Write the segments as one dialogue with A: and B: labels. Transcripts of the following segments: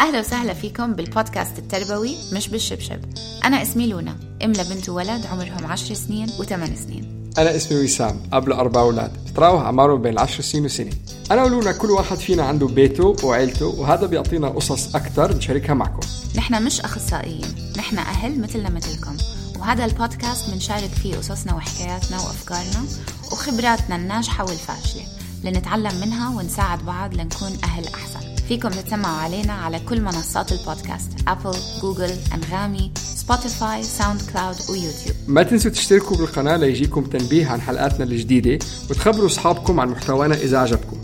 A: أهلا وسهلا فيكم بالبودكاست التربوي مش بالشبشب. أنا اسمي لونا. أم لبنت وولد عمرهم عشر سنين وثمان سنين.
B: أنا اسمي وسام أب لأربع أولاد. بتراوح أعمارهم بين العشر سنين وسنة أنا ولونا كل واحد فينا عنده بيته وعيلته وهذا بيعطينا قصص أكثر نشاركها معكم.
A: نحن مش أخصائيين نحن أهل مثلنا مثلكم. وهذا البودكاست بنشارك فيه قصصنا وحكاياتنا وأفكارنا وخبراتنا الناجحة والفاشلة. لنتعلم منها ونساعد بعض لنكون أهل أحسن. فيكم تتسمعوا علينا على كل منصات البودكاست أبل، جوجل، أنغامي، سبوتيفاي، ساوند كلاود ويوتيوب
B: ما تنسوا تشتركوا بالقناة ليجيكم تنبيه عن حلقاتنا الجديدة وتخبروا أصحابكم عن محتوانا إذا عجبكم.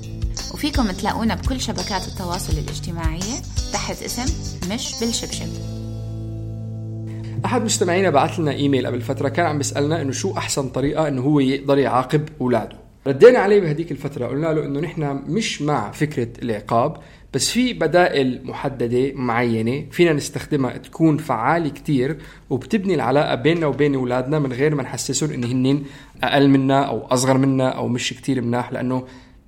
A: وفيكم تلاقونا بكل شبكات التواصل الاجتماعية تحت اسم مش بالشبشب.
B: أحد مستمعينا بعث لنا إيميل قبل فترة كان عم بيسألنا إنه شو أحسن طريقة إنه هو يقدر يعاقب أولاده. ردينا عليه بهديك الفترة قلنا له إنه نحن مش مع فكرة العقاب بس في بدائل محددة معينة فينا نستخدمها تكون فعالة كتير وبتبني العلاقة بيننا وبين أولادنا من غير ما نحسسهم إن هن أقل منا أو أصغر منا أو مش كتير مناح لأنه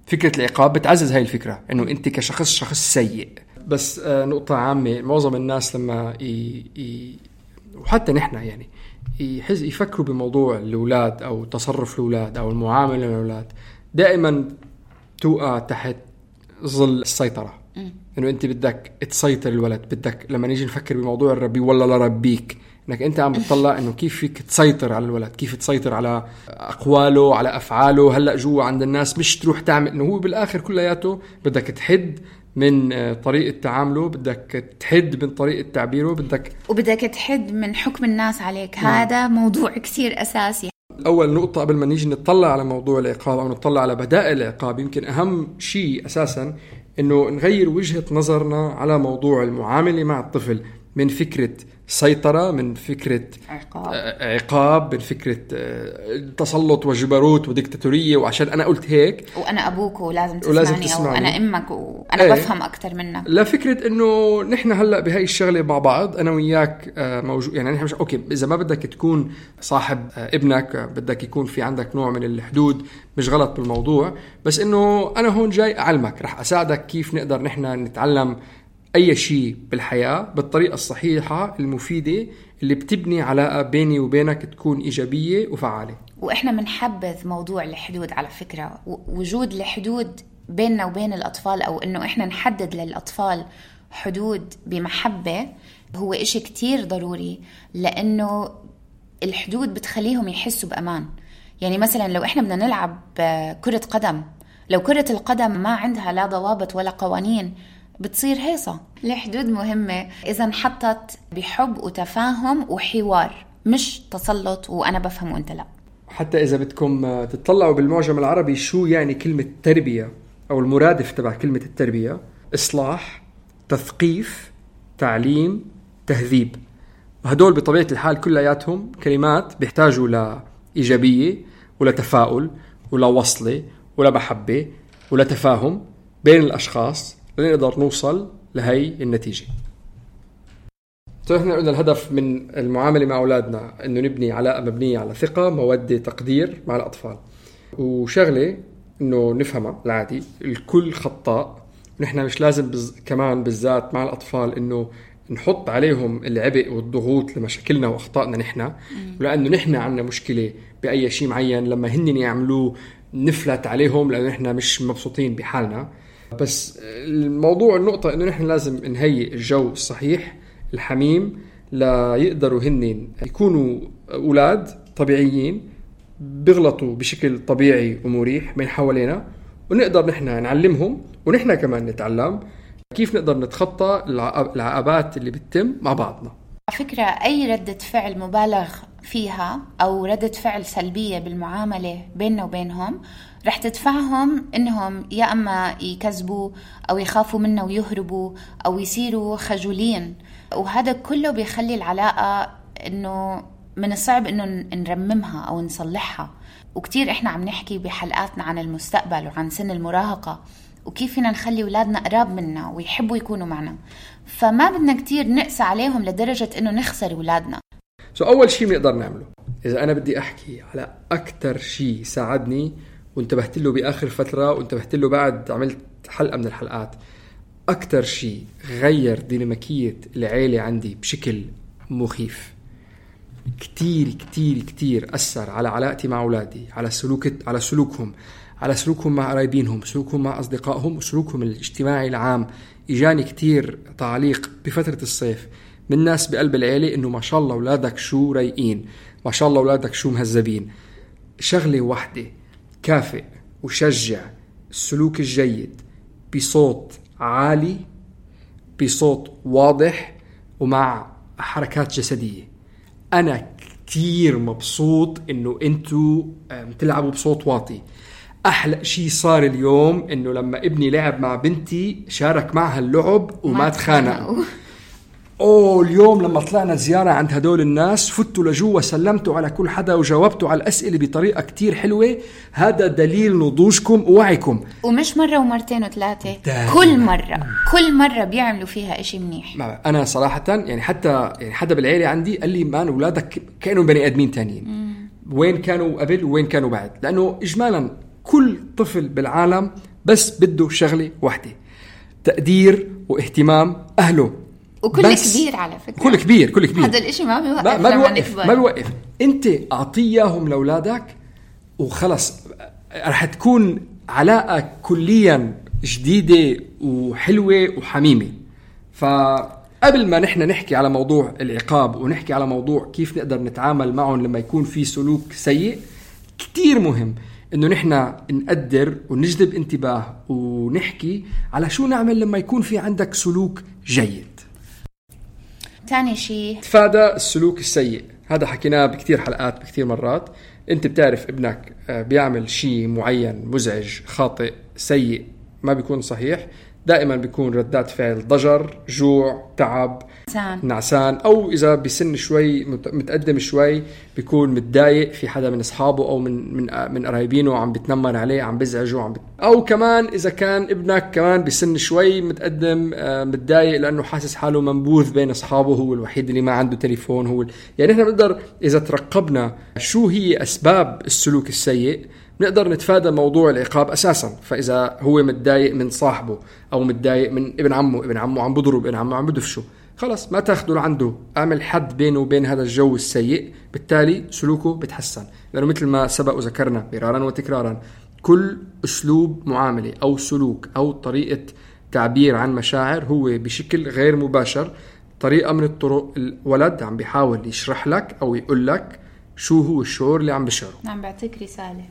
B: فكرة العقاب بتعزز هاي الفكرة إنه أنت كشخص شخص سيء. بس آه، نقطة عامة معظم الناس لما ي... ي... وحتى نحن يعني يحس يفكروا بموضوع الأولاد أو تصرف الأولاد أو المعاملة مع الأولاد دائما توقع تحت ظل السيطرة. إنه أنت بدك تسيطر الولد بدك لما نيجي نفكر بموضوع الربي ولا لا ربيك إنك أنت عم بتطلع إنه كيف فيك تسيطر على الولد كيف تسيطر على أقواله على أفعاله. هلأ جوا عند الناس مش تروح تعمل إنه هو بالآخر كلياته بدك تحد من آه، طريقة تعامله بدك تحد من طريقة تعبيره بدك
A: وبدك تحد من حكم الناس عليك. نعم. هذا موضوع كثير أساسي.
B: أول نقطة قبل ما نيجي نطلع على موضوع العقاب أو نطلع على بدائل العقاب يمكن أهم شيء أساسا إنه نغير وجهة نظرنا على موضوع المعاملة مع الطفل من فكرة سيطرة من فكرة
A: عقاب.
B: آه، عقاب من فكرة آه، تسلط وجبروت وديكتاتورية وعشان أنا قلت هيك.
A: وأنا أبوك ولازم تسمعني, ولازم تسمعني. أو أنا أمك وأنا إيه. بفهم أكثر منك.
B: لا فكرة إنه نحن هلأ بهاي الشغلة مع بعض أنا وياك آه، موجود يعني نحن مش أوكي إذا ما بدك تكون صاحب ابنك بدك يكون في عندك نوع من الحدود مش غلط بالموضوع بس إنه أنا هون جاي أعلمك رح أساعدك كيف نقدر نحن نتعلم أي شيء بالحياة بالطريقة الصحيحة المفيدة اللي بتبني علاقة بيني وبينك تكون إيجابية وفعالة.
A: وإحنا بنحبذ موضوع الحدود على فكرة. وجود الحدود بيننا وبين الأطفال أو إنه إحنا نحدد للأطفال حدود بمحبة هو إشي كتير ضروري لأنه الحدود بتخليهم يحسوا بأمان. يعني مثلا لو إحنا بدنا نلعب كرة قدم لو كرة القدم ما عندها لا ضوابط ولا قوانين بتصير هيصة. الحدود مهمة. إذا انحطت بحب وتفاهم وحوار مش تسلط وأنا بفهم وأنت لا.
B: حتى إذا بدكم تطلعوا بالمعجم العربي شو يعني كلمة تربية أو المرادف تبع كلمة التربية؟ إصلاح تثقيف تعليم تهذيب. وهدول بطبيعة الحال كلياتهم كلمات بيحتاجوا لإيجابية ولتفاؤل ولوصلة ولمحبة ولتفاهم بين الأشخاص. لنقدر نوصل لهي النتيجة. إحنا قلنا الهدف من المعاملة مع أولادنا إنه نبني علاقة مبنية على ثقة مودة تقدير مع الأطفال. وشغلة إنه نفهمها العادي الكل خطاء. نحن مش لازم بز... كمان بالذات مع الأطفال إنه نحط عليهم العبء والضغوط لمشاكلنا وأخطائنا نحن. ولأنه نحن عندنا مشكلة بأي شيء معين لما هن يعملوه نفلت عليهم لأنه نحن مش مبسوطين بحالنا. بس الموضوع النقطة إنه نحن لازم نهيئ الجو الصحيح الحميم ليقدروا هن يكونوا أولاد طبيعيين بيغلطوا بشكل طبيعي ومريح من حوالينا ونقدر نحن نعلمهم ونحن كمان نتعلم كيف نقدر نتخطى العقبات اللي بتتم مع بعضنا.
A: على فكرة أي ردة فعل مبالغ فيها أو ردة فعل سلبية بالمعاملة بيننا وبينهم رح تدفعهم إنهم يا أما يكذبوا أو يخافوا منا ويهربوا أو يصيروا خجولين. وهذا كله بيخلي العلاقة إنه من الصعب إنه نرممها أو نصلحها. وكتير إحنا عم نحكي بحلقاتنا عن المستقبل وعن سن المراهقة وكيف فينا نخلي أولادنا قراب منا ويحبوا يكونوا معنا. فما بدنا كتير نقسى عليهم لدرجة إنه نخسر أولادنا.
B: سو so أول شيء بنقدر نعمله إذا أنا بدي أحكي على أكثر شيء ساعدني وانتبهت له بآخر فترة وانتبهت له بعد عملت حلقة من الحلقات. أكثر شيء غير ديناميكية العيلة عندي بشكل مخيف. كتير كتير كتير أثر على علاقتي مع أولادي على سلوك على سلوكهم على سلوكهم مع قرايبينهم سلوكهم مع أصدقائهم وسلوكهم الاجتماعي العام. إجاني كتير تعليق بفترة الصيف من ناس بقلب العيلة إنه ما شاء الله أولادك شو رايقين ما شاء الله أولادك شو مهذبين. شغلة واحدة كافئ وشجع السلوك الجيد بصوت عالي بصوت واضح ومع حركات جسدية. أنا كتير مبسوط إنه أنتوا تلعبوا بصوت واطي. أحلى شيء صار اليوم إنه لما ابني لعب مع بنتي شارك معها اللعب وما تخانقوا. أوه اليوم لما طلعنا زيارة عند هدول الناس فتوا لجوا سلمتوا على كل حدا وجاوبتوا على الأسئلة بطريقة كتير حلوة هذا دليل نضوجكم ووعيكم
A: ومش مرة ومرتين وثلاثة كل مرة كل مرة بيعملوا فيها إشي منيح.
B: أنا صراحة يعني حتى يعني حدا بالعيلة عندي قال لي مان اولادك كانوا بني آدمين تانيين. وين كانوا قبل وين كانوا بعد؟ لأنه اجمالا كل طفل بالعالم بس بده شغلة واحدة تقدير واهتمام أهله.
A: وكل كبير على فكرة.
B: كل كبير كل كبير.
A: هذا الإشي ما بيوقف ما,
B: ما بيوقف ما بيوقف. أنت اعطيه اياهم لأولادك وخلص رح تكون علاقة كليا جديدة وحلوة وحميمة. فقبل ما نحن نحكي على موضوع العقاب ونحكي على موضوع كيف نقدر نتعامل معهم لما يكون في سلوك سيء كتير مهم إنه نحن نقدر ونجذب انتباه ونحكي على شو نعمل لما يكون في عندك سلوك جيد.
A: ثاني شيء.
B: تفادى السلوك السيء. هذا حكيناه بكثير حلقات بكثير مرات. انت بتعرف ابنك آه، بيعمل شيء معين مزعج خاطئ سيء ما بيكون صحيح. دائما بيكون ردات فعل ضجر جوع تعب نعسان. نعسان. أو إذا بسن شوي متقدم شوي بيكون متضايق في حدا من أصحابه أو من من من قرايبينه عم بتنمر عليه عم بزعجه عم بت... أو كمان إذا كان ابنك كمان بسن شوي متقدم متضايق لأنه حاسس حاله منبوذ بين أصحابه هو الوحيد اللي ما عنده تليفون هو يعني إحنا بنقدر إذا ترقبنا شو هي أسباب السلوك السيء نقدر نتفادى موضوع العقاب أساسا فإذا هو متضايق من صاحبه أو متضايق من ابن عمه ابن عمه عم بضرب ابن عمه عم بدفشه خلص ما تاخذه لعنده أعمل حد بينه وبين هذا الجو السيء بالتالي سلوكه بتحسن. لأنه مثل ما سبق وذكرنا مرارا وتكرارا كل أسلوب معاملة أو سلوك أو طريقة تعبير عن مشاعر هو بشكل غير مباشر طريقة من الطرق الولد عم بيحاول يشرح لك أو يقول لك شو هو الشعور اللي عم بشعره.
A: عم بعطيك رسالة.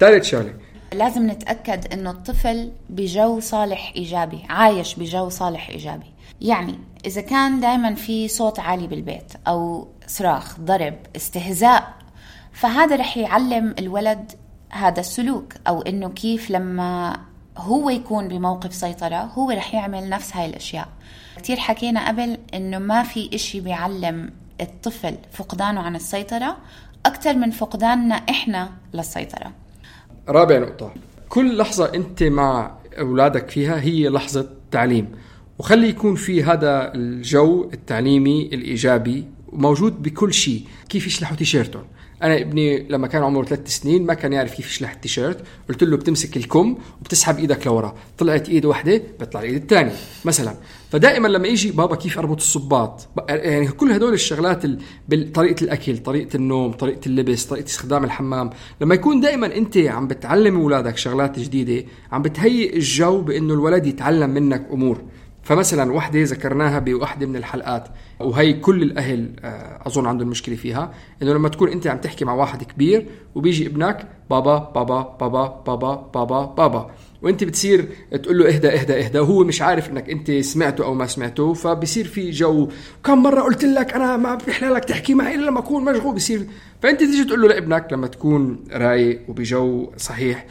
B: ثالث شغلة.
A: لازم نتأكد إنه الطفل بجو صالح إيجابي عايش بجو صالح إيجابي. يعني إذا كان دائما في صوت عالي بالبيت أو صراخ ضرب استهزاء فهذا رح يعلم الولد هذا السلوك أو إنه كيف لما هو يكون بموقف سيطرة هو رح يعمل نفس هاي الأشياء. كتير حكينا قبل إنه ما في إشي بيعلم الطفل فقدانه عن السيطرة أكثر من فقداننا إحنا للسيطرة.
B: رابع نقطة. كل لحظة أنت مع أولادك فيها هي لحظة تعليم. وخلي يكون في هذا الجو التعليمي الإيجابي موجود بكل شيء. كيف يشلحوا تيشيرتهم؟ أنا ابني لما كان عمره ثلاث سنين ما كان يعرف كيف يشلح التيشيرت. قلت له بتمسك الكم وبتسحب إيدك لورا. طلعت إيد واحدة بيطلع الإيد الثانية. مثلا فدائما لما يجي بابا كيف اربط الصباط؟ يعني كل هدول الشغلات بطريقه الأكل طريقة النوم طريقة اللبس طريقة استخدام الحمام لما يكون دائما أنت عم بتعلم أولادك شغلات جديدة عم بتهيئ الجو بأنه الولد يتعلم منك أمور. فمثلا وحدة ذكرناها بوحدة من الحلقات وهي كل الأهل آه، أظن عندهم مشكلة فيها إنه لما تكون أنت عم تحكي مع واحد كبير وبيجي ابنك بابا بابا بابا بابا بابا بابا. وانت بتصير تقول له اهدى اهدى اهدى وهو مش عارف انك انت سمعته أو ما سمعته فبصير في جو. كم مرة قلت لك أنا ما بيحلى لك تحكي معي إلا لما أكون مشغول بصير. فأنت تيجي تقول له لابنك لما تكون رايق وبجو صحيح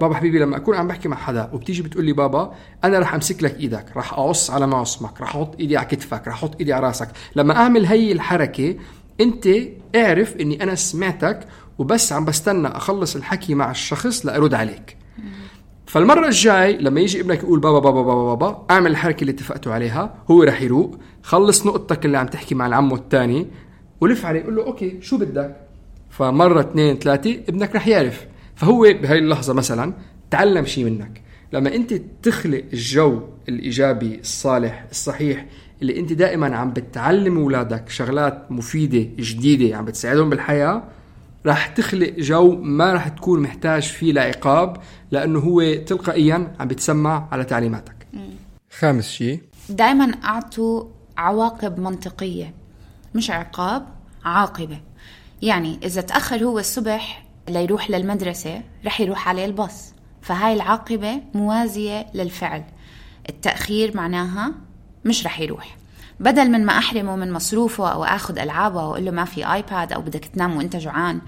B: بابا حبيبي لما أكون عم بحكي مع حدا وبتيجي بتقول لي بابا أنا رح أمسك لك إيدك رح أقص على معصمك رح أحط إيدي على كتفك رح أحط إيدي على راسك. لما أعمل هي الحركة أنت اعرف إني أنا سمعتك وبس عم بستنى أخلص الحكي مع الشخص لأرد عليك. فالمرة الجاي لما يجي ابنك يقول بابا بابا بابا بابا اعمل الحركة اللي اتفقتوا عليها هو رح يروق خلص نقطتك اللي عم تحكي مع العمو الثاني ولف عليه قول له أوكي شو بدك؟ فمرة اثنين ثلاثة ابنك رح يعرف. فهو بهاي اللحظة مثلا تعلم شيء منك. لما أنت تخلق الجو الإيجابي الصالح الصحيح اللي أنت دائما عم بتعلم أولادك شغلات مفيدة جديدة عم بتساعدهم بالحياة راح تخلق جو ما راح تكون محتاج فيه لعقاب لأنه هو تلقائيا عم بتسمع على تعليماتك. خامس شيء.
A: دائما أعطوا عواقب منطقية مش عقاب عاقبة. يعني إذا تأخر هو الصبح ليروح للمدرسة رح يروح عليه الباص. فهاي العاقبة موازية للفعل. التأخير معناها مش رح يروح. بدل من ما أحرمه من مصروفه أو آخذ ألعابه واقول له ما في آيباد أو بدك تنام وأنت جوعان.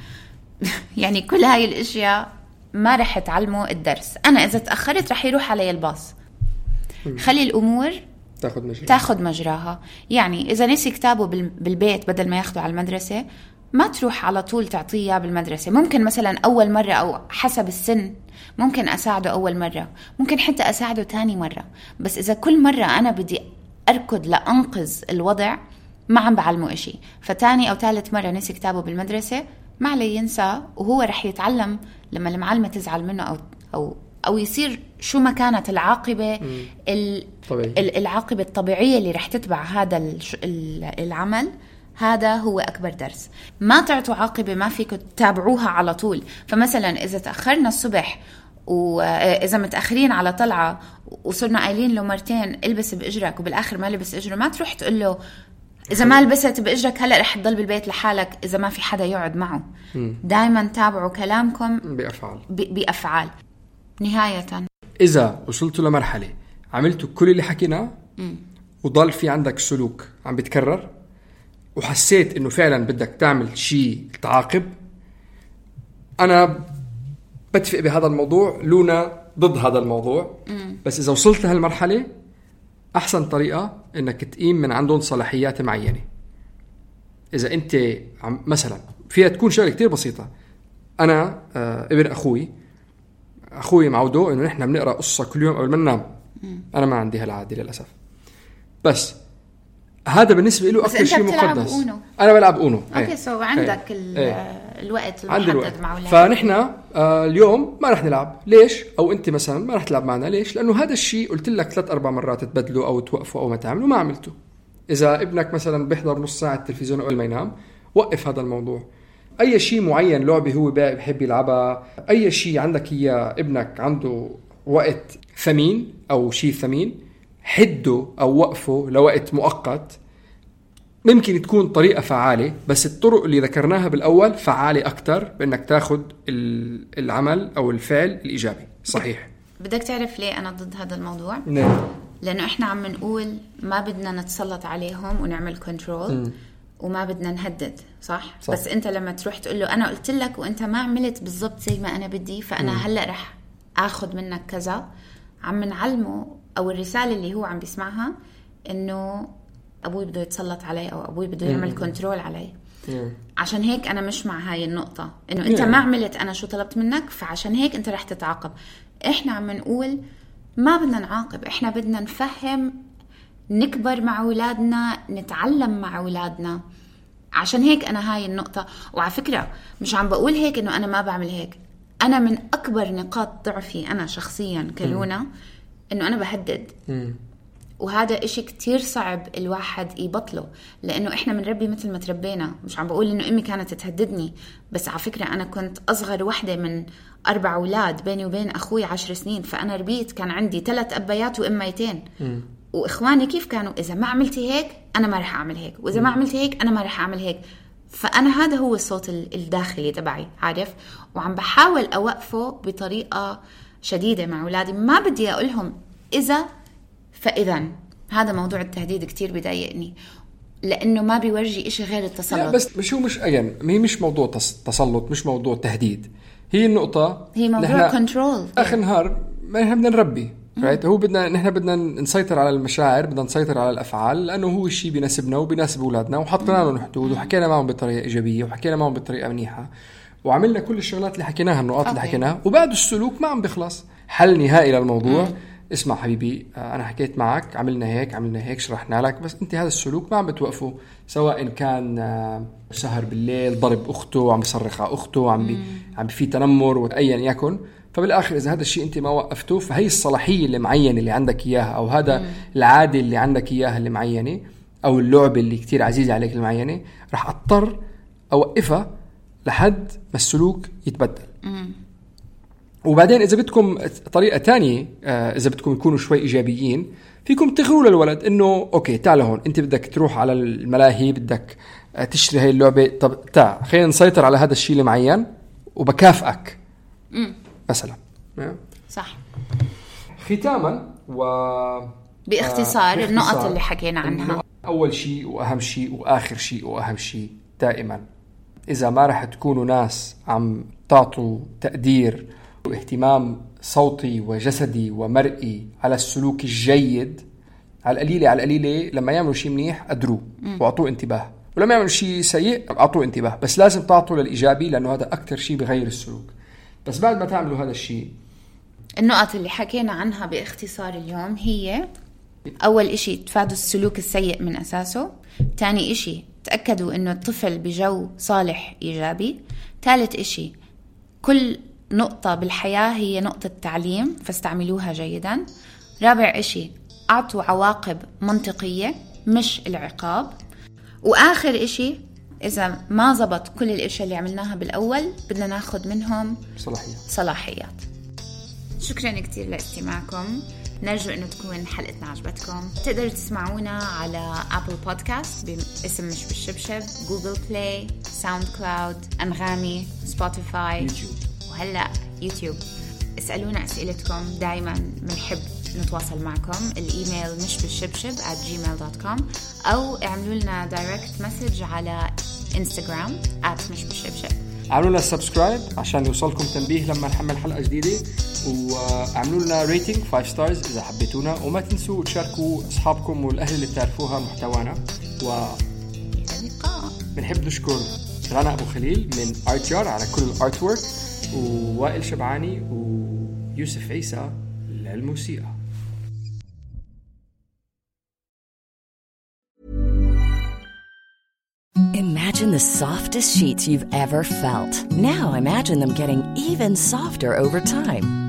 A: يعني كل هاي الأشياء ما رح تعلمه الدرس. أنا إذا تأخرت رح يروح علي الباص. خلي الأمور
B: تاخذ مجراها.
A: تاخذ مجراها. يعني إذا نسي كتابه بال- بالبيت بدل ما ياخده على المدرسة ما تروح على طول تعطيه إياه بالمدرسة. ممكن مثلا أول مرة أو حسب السن ممكن أساعده أول مرة. ممكن حتى أساعده تاني مرة. بس إذا كل مرة أنا بدي أركض لأنقذ الوضع ما عم بعلمه إشي. فتاني أو ثالث مرة نسي كتابه بالمدرسة ما عليه ينسى وهو رح يتعلم لما المعلمة تزعل منه أو أو أو يصير شو ما كانت العاقبة ال-
B: طبيعي.
A: العاقبة الطبيعية اللي رح تتبع هذا العمل هذا هو أكبر درس. ما تعطوا عاقبة ما فيكم تتابعوها على طول. فمثلا إذا تأخرنا الصبح وإذا متأخرين على طلعة وصرنا قايلين له مرتين البس بإجرك وبالآخر ما لبس إجره ما تروح تقول له إذا ما لبست بإجرك هلأ رح تضل بالبيت لحالك إذا ما في حدا يقعد معه. دايما تابعوا كلامكم
B: بأفعال.
A: ب- بأفعال. نهاية.
B: إذا وصلتوا لمرحلة عملتوا كل اللي حكيناه؟ وضل في عندك سلوك عم بيتكرر وحسيت إنه فعلا بدك تعمل شيء تعاقب؟ أنا بتفق بهذا الموضوع لونا ضد هذا الموضوع. بس إذا وصلت لهالمرحله أحسن طريقة إنك تقيم من عندهم صلاحيات معينة. إذا أنت عم مثلا فيها تكون شغلة كتير بسيطة. أنا آه ابن أخوي أخوي معوده إنه نحن بنقرأ قصة كل يوم قبل ما ننام. أنا ما عندي هالعادة للأسف. بس هذا بالنسبة له
A: أكثر
B: شيء مقدس. أنا بلعب أونو.
A: OK
B: إيه.
A: so عندك
B: إيه.
A: ال-
B: إيه.
A: الوقت المحدد
B: الوقت.
A: مع اولادك
B: فنحن آه اليوم ما رح نلعب. ليش؟ أو أنت مثلا ما رح تلعب معنا. ليش؟ لأنه هذا الشيء قلت لك ثلاث أربع مرات تبدلوا أو توقفوا أو ما تعملوا ما عملته. إذا ابنك مثلا بيحضر نص ساعة التلفزيون قبل ما ينام وقف هذا الموضوع. أي شيء معين لعبة هو بحب يلعبها أي شيء عندك إياه ابنك عنده وقت ثمين أو شيء ثمين حده أو وقفه لوقت مؤقت. ممكن تكون طريقة فعالة بس الطرق اللي ذكرناها بالأول فعالة أكثر بأنك تاخذ ال- العمل أو الفعل الإيجابي. صحيح.
A: بدك تعرف ليه أنا ضد هذا الموضوع؟
B: نعم.
A: لأنه إحنا عم نقول ما بدنا نتسلط عليهم ونعمل control وما بدنا نهدد صح؟,
B: صح.
A: بس أنت لما تروح تقول له أنا قلت لك وأنت ما عملت بالضبط زي ما أنا بدي فأنا هلأ رح اخذ منك كذا. عم نعلمه أو الرسالة اللي هو عم بيسمعها إنه أبوي بده يتسلط علي أو أبوي بده يعمل control علي. عشان هيك أنا مش مع هاي النقطة. إنه
B: أنت.
A: ما عملت أنا شو طلبت منك فعشان هيك أنت رح تتعاقب. إحنا عم نقول ما بدنا نعاقب إحنا بدنا نفهم نكبر مع أولادنا نتعلم مع أولادنا. عشان هيك أنا هاي النقطة. وعلى فكرة مش عم بقول هيك إنه أنا ما بعمل هيك. أنا من أكبر نقاط ضعفي أنا شخصيا كلونا إنه أنا بهدد. وهذا إشي كتير صعب الواحد يبطله لأنه إحنا بنربي مثل ما تربينا. مش عم بقول إنه أمي كانت تهددني بس على فكرة أنا كنت أصغر وحدة من أربع أولاد بيني وبين أخوي عشر سنين. فأنا ربيت كان عندي ثلاث أبيات وأميتين. وإخواني كيف كانوا؟ إذا ما عملتي هيك أنا ما رح أعمل هيك. وإذا ما عملتي هيك أنا ما رح أعمل هيك. فأنا هذا هو الصوت الداخلي تبعي عارف؟ وعم بحاول أوقفه بطريقة شديدة مع أولادي. ما بدي أقول لهم إذا فاذا هذا موضوع التهديد كتير بضايقني لأنه ما بيورجي إشي غير التسلط. لا
B: بس مش هو مش يعني هي مش موضوع تسلط مش موضوع تهديد. هي النقطة
A: هي موضوع control
B: آخر نهار ما إحنا بدنا نربي right هو بدنا نحن بدنا نسيطر على المشاعر بدنا نسيطر على الأفعال لأنه هو الشيء بيناسبنا وبيناسب أولادنا وحطينا لهم حدود وحكينا معهم بطريقة إيجابية وحكينا معهم بطريقة منيحة وعملنا كل الشغلات اللي حكيناها النقاط اللي حكيناها وبعد السلوك ما عم بيخلص. حل نهائي للموضوع. مم. اسمع حبيبي آه، أنا حكيت معك عملنا هيك عملنا هيك شرحنا لك بس أنت هذا السلوك ما عم بتوقفه سواء كان آه، سهر بالليل ضرب أخته عم بصرخ على أخته عم بي عم في تنمر ايا يكن فبالآخر إذا هذا الشيء أنت ما وقفته فهي الصلاحية اللي معينه اللي عندك إياها أو هذا مم. العادة اللي عندك إياها اللي معينه أو اللعبة اللي كتير عزيزة عليك المعينة راح أضطر أوقفها لحد ما السلوك يتبدل مم. وبعدين إذا بدكم طريقة ثانية آه، إذا بدكم تكونوا شوي إيجابيين فيكم تغروا للولد إنه أوكي تعال هون أنت بدك تروح على الملاهي بدك آه، تشتري هاي اللعبة طب تعال خلينا نسيطر على هذا الشيء المعين وبكافئك. مثلا.
A: صح.
B: ختاما و
A: باختصار, آه النقط اللي حكينا عنها.
B: أول شيء وأهم شيء وآخر شيء وأهم شيء دائما إذا ما رح تكونوا ناس عم تعطوا تقدير واهتمام صوتي وجسدي ومرئي على السلوك الجيد على القليلة على القليلة لما يعملوا شيء منيح قدروه وأعطوه انتباه. ولما يعملوا شيء سيء أعطوه انتباه. بس لازم تعطوا للإيجابي لأنه هذا أكثر شيء بغير السلوك. بس بعد ما تعملوا هذا الشيء
A: النقط اللي حكينا عنها باختصار اليوم هي أول إشي تفادوا السلوك السيء من أساسه. تاني إشي تأكدوا أنه الطفل بجو صالح إيجابي. ثالث إشي كل نقطة بالحياة هي نقطة تعليم فاستعملوها جيدا. رابع إشي أعطوا عواقب منطقية مش العقاب. وآخر إشي إذا ما زبط كل الأشياء اللي عملناها بالأول بدنا ناخذ منهم
B: صلاحيات.
A: صلاحيات. شكرا كثير لاستماعكم. نرجو إنه تكون حلقتنا عجبتكم. تقدروا تسمعونا على ابل بودكاست باسم مش بالشبشب جوجل بلاي ساوند كلاود أنغامي سبوتيفاي يوتيوب. وهلا يوتيوب. اسألونا أسئلتكم دائما بنحب نتواصل معكم. الإيميل مش بالشبشب at gmail.com أو اعملوا لنا direct message على انستغرام at مش بالشبشب
B: اعملوا لنا subscribe عشان يوصلكم تنبيه لما نحمل حلقة جديدة. واعملوا لنا rating 5 stars إذا حبيتونا. وما تنسوا تشاركوا أصحابكم والأهل اللي بتعرفوها محتوانا. وإلى
A: اللقاء.
B: بنحب نشكر رنا أبو خليل من art على كل ال artwork ووائل شبعاني ويوسف عيسى للموسيقى
C: Imagine the softest sheets you've ever felt. Now imagine them getting even softer over time.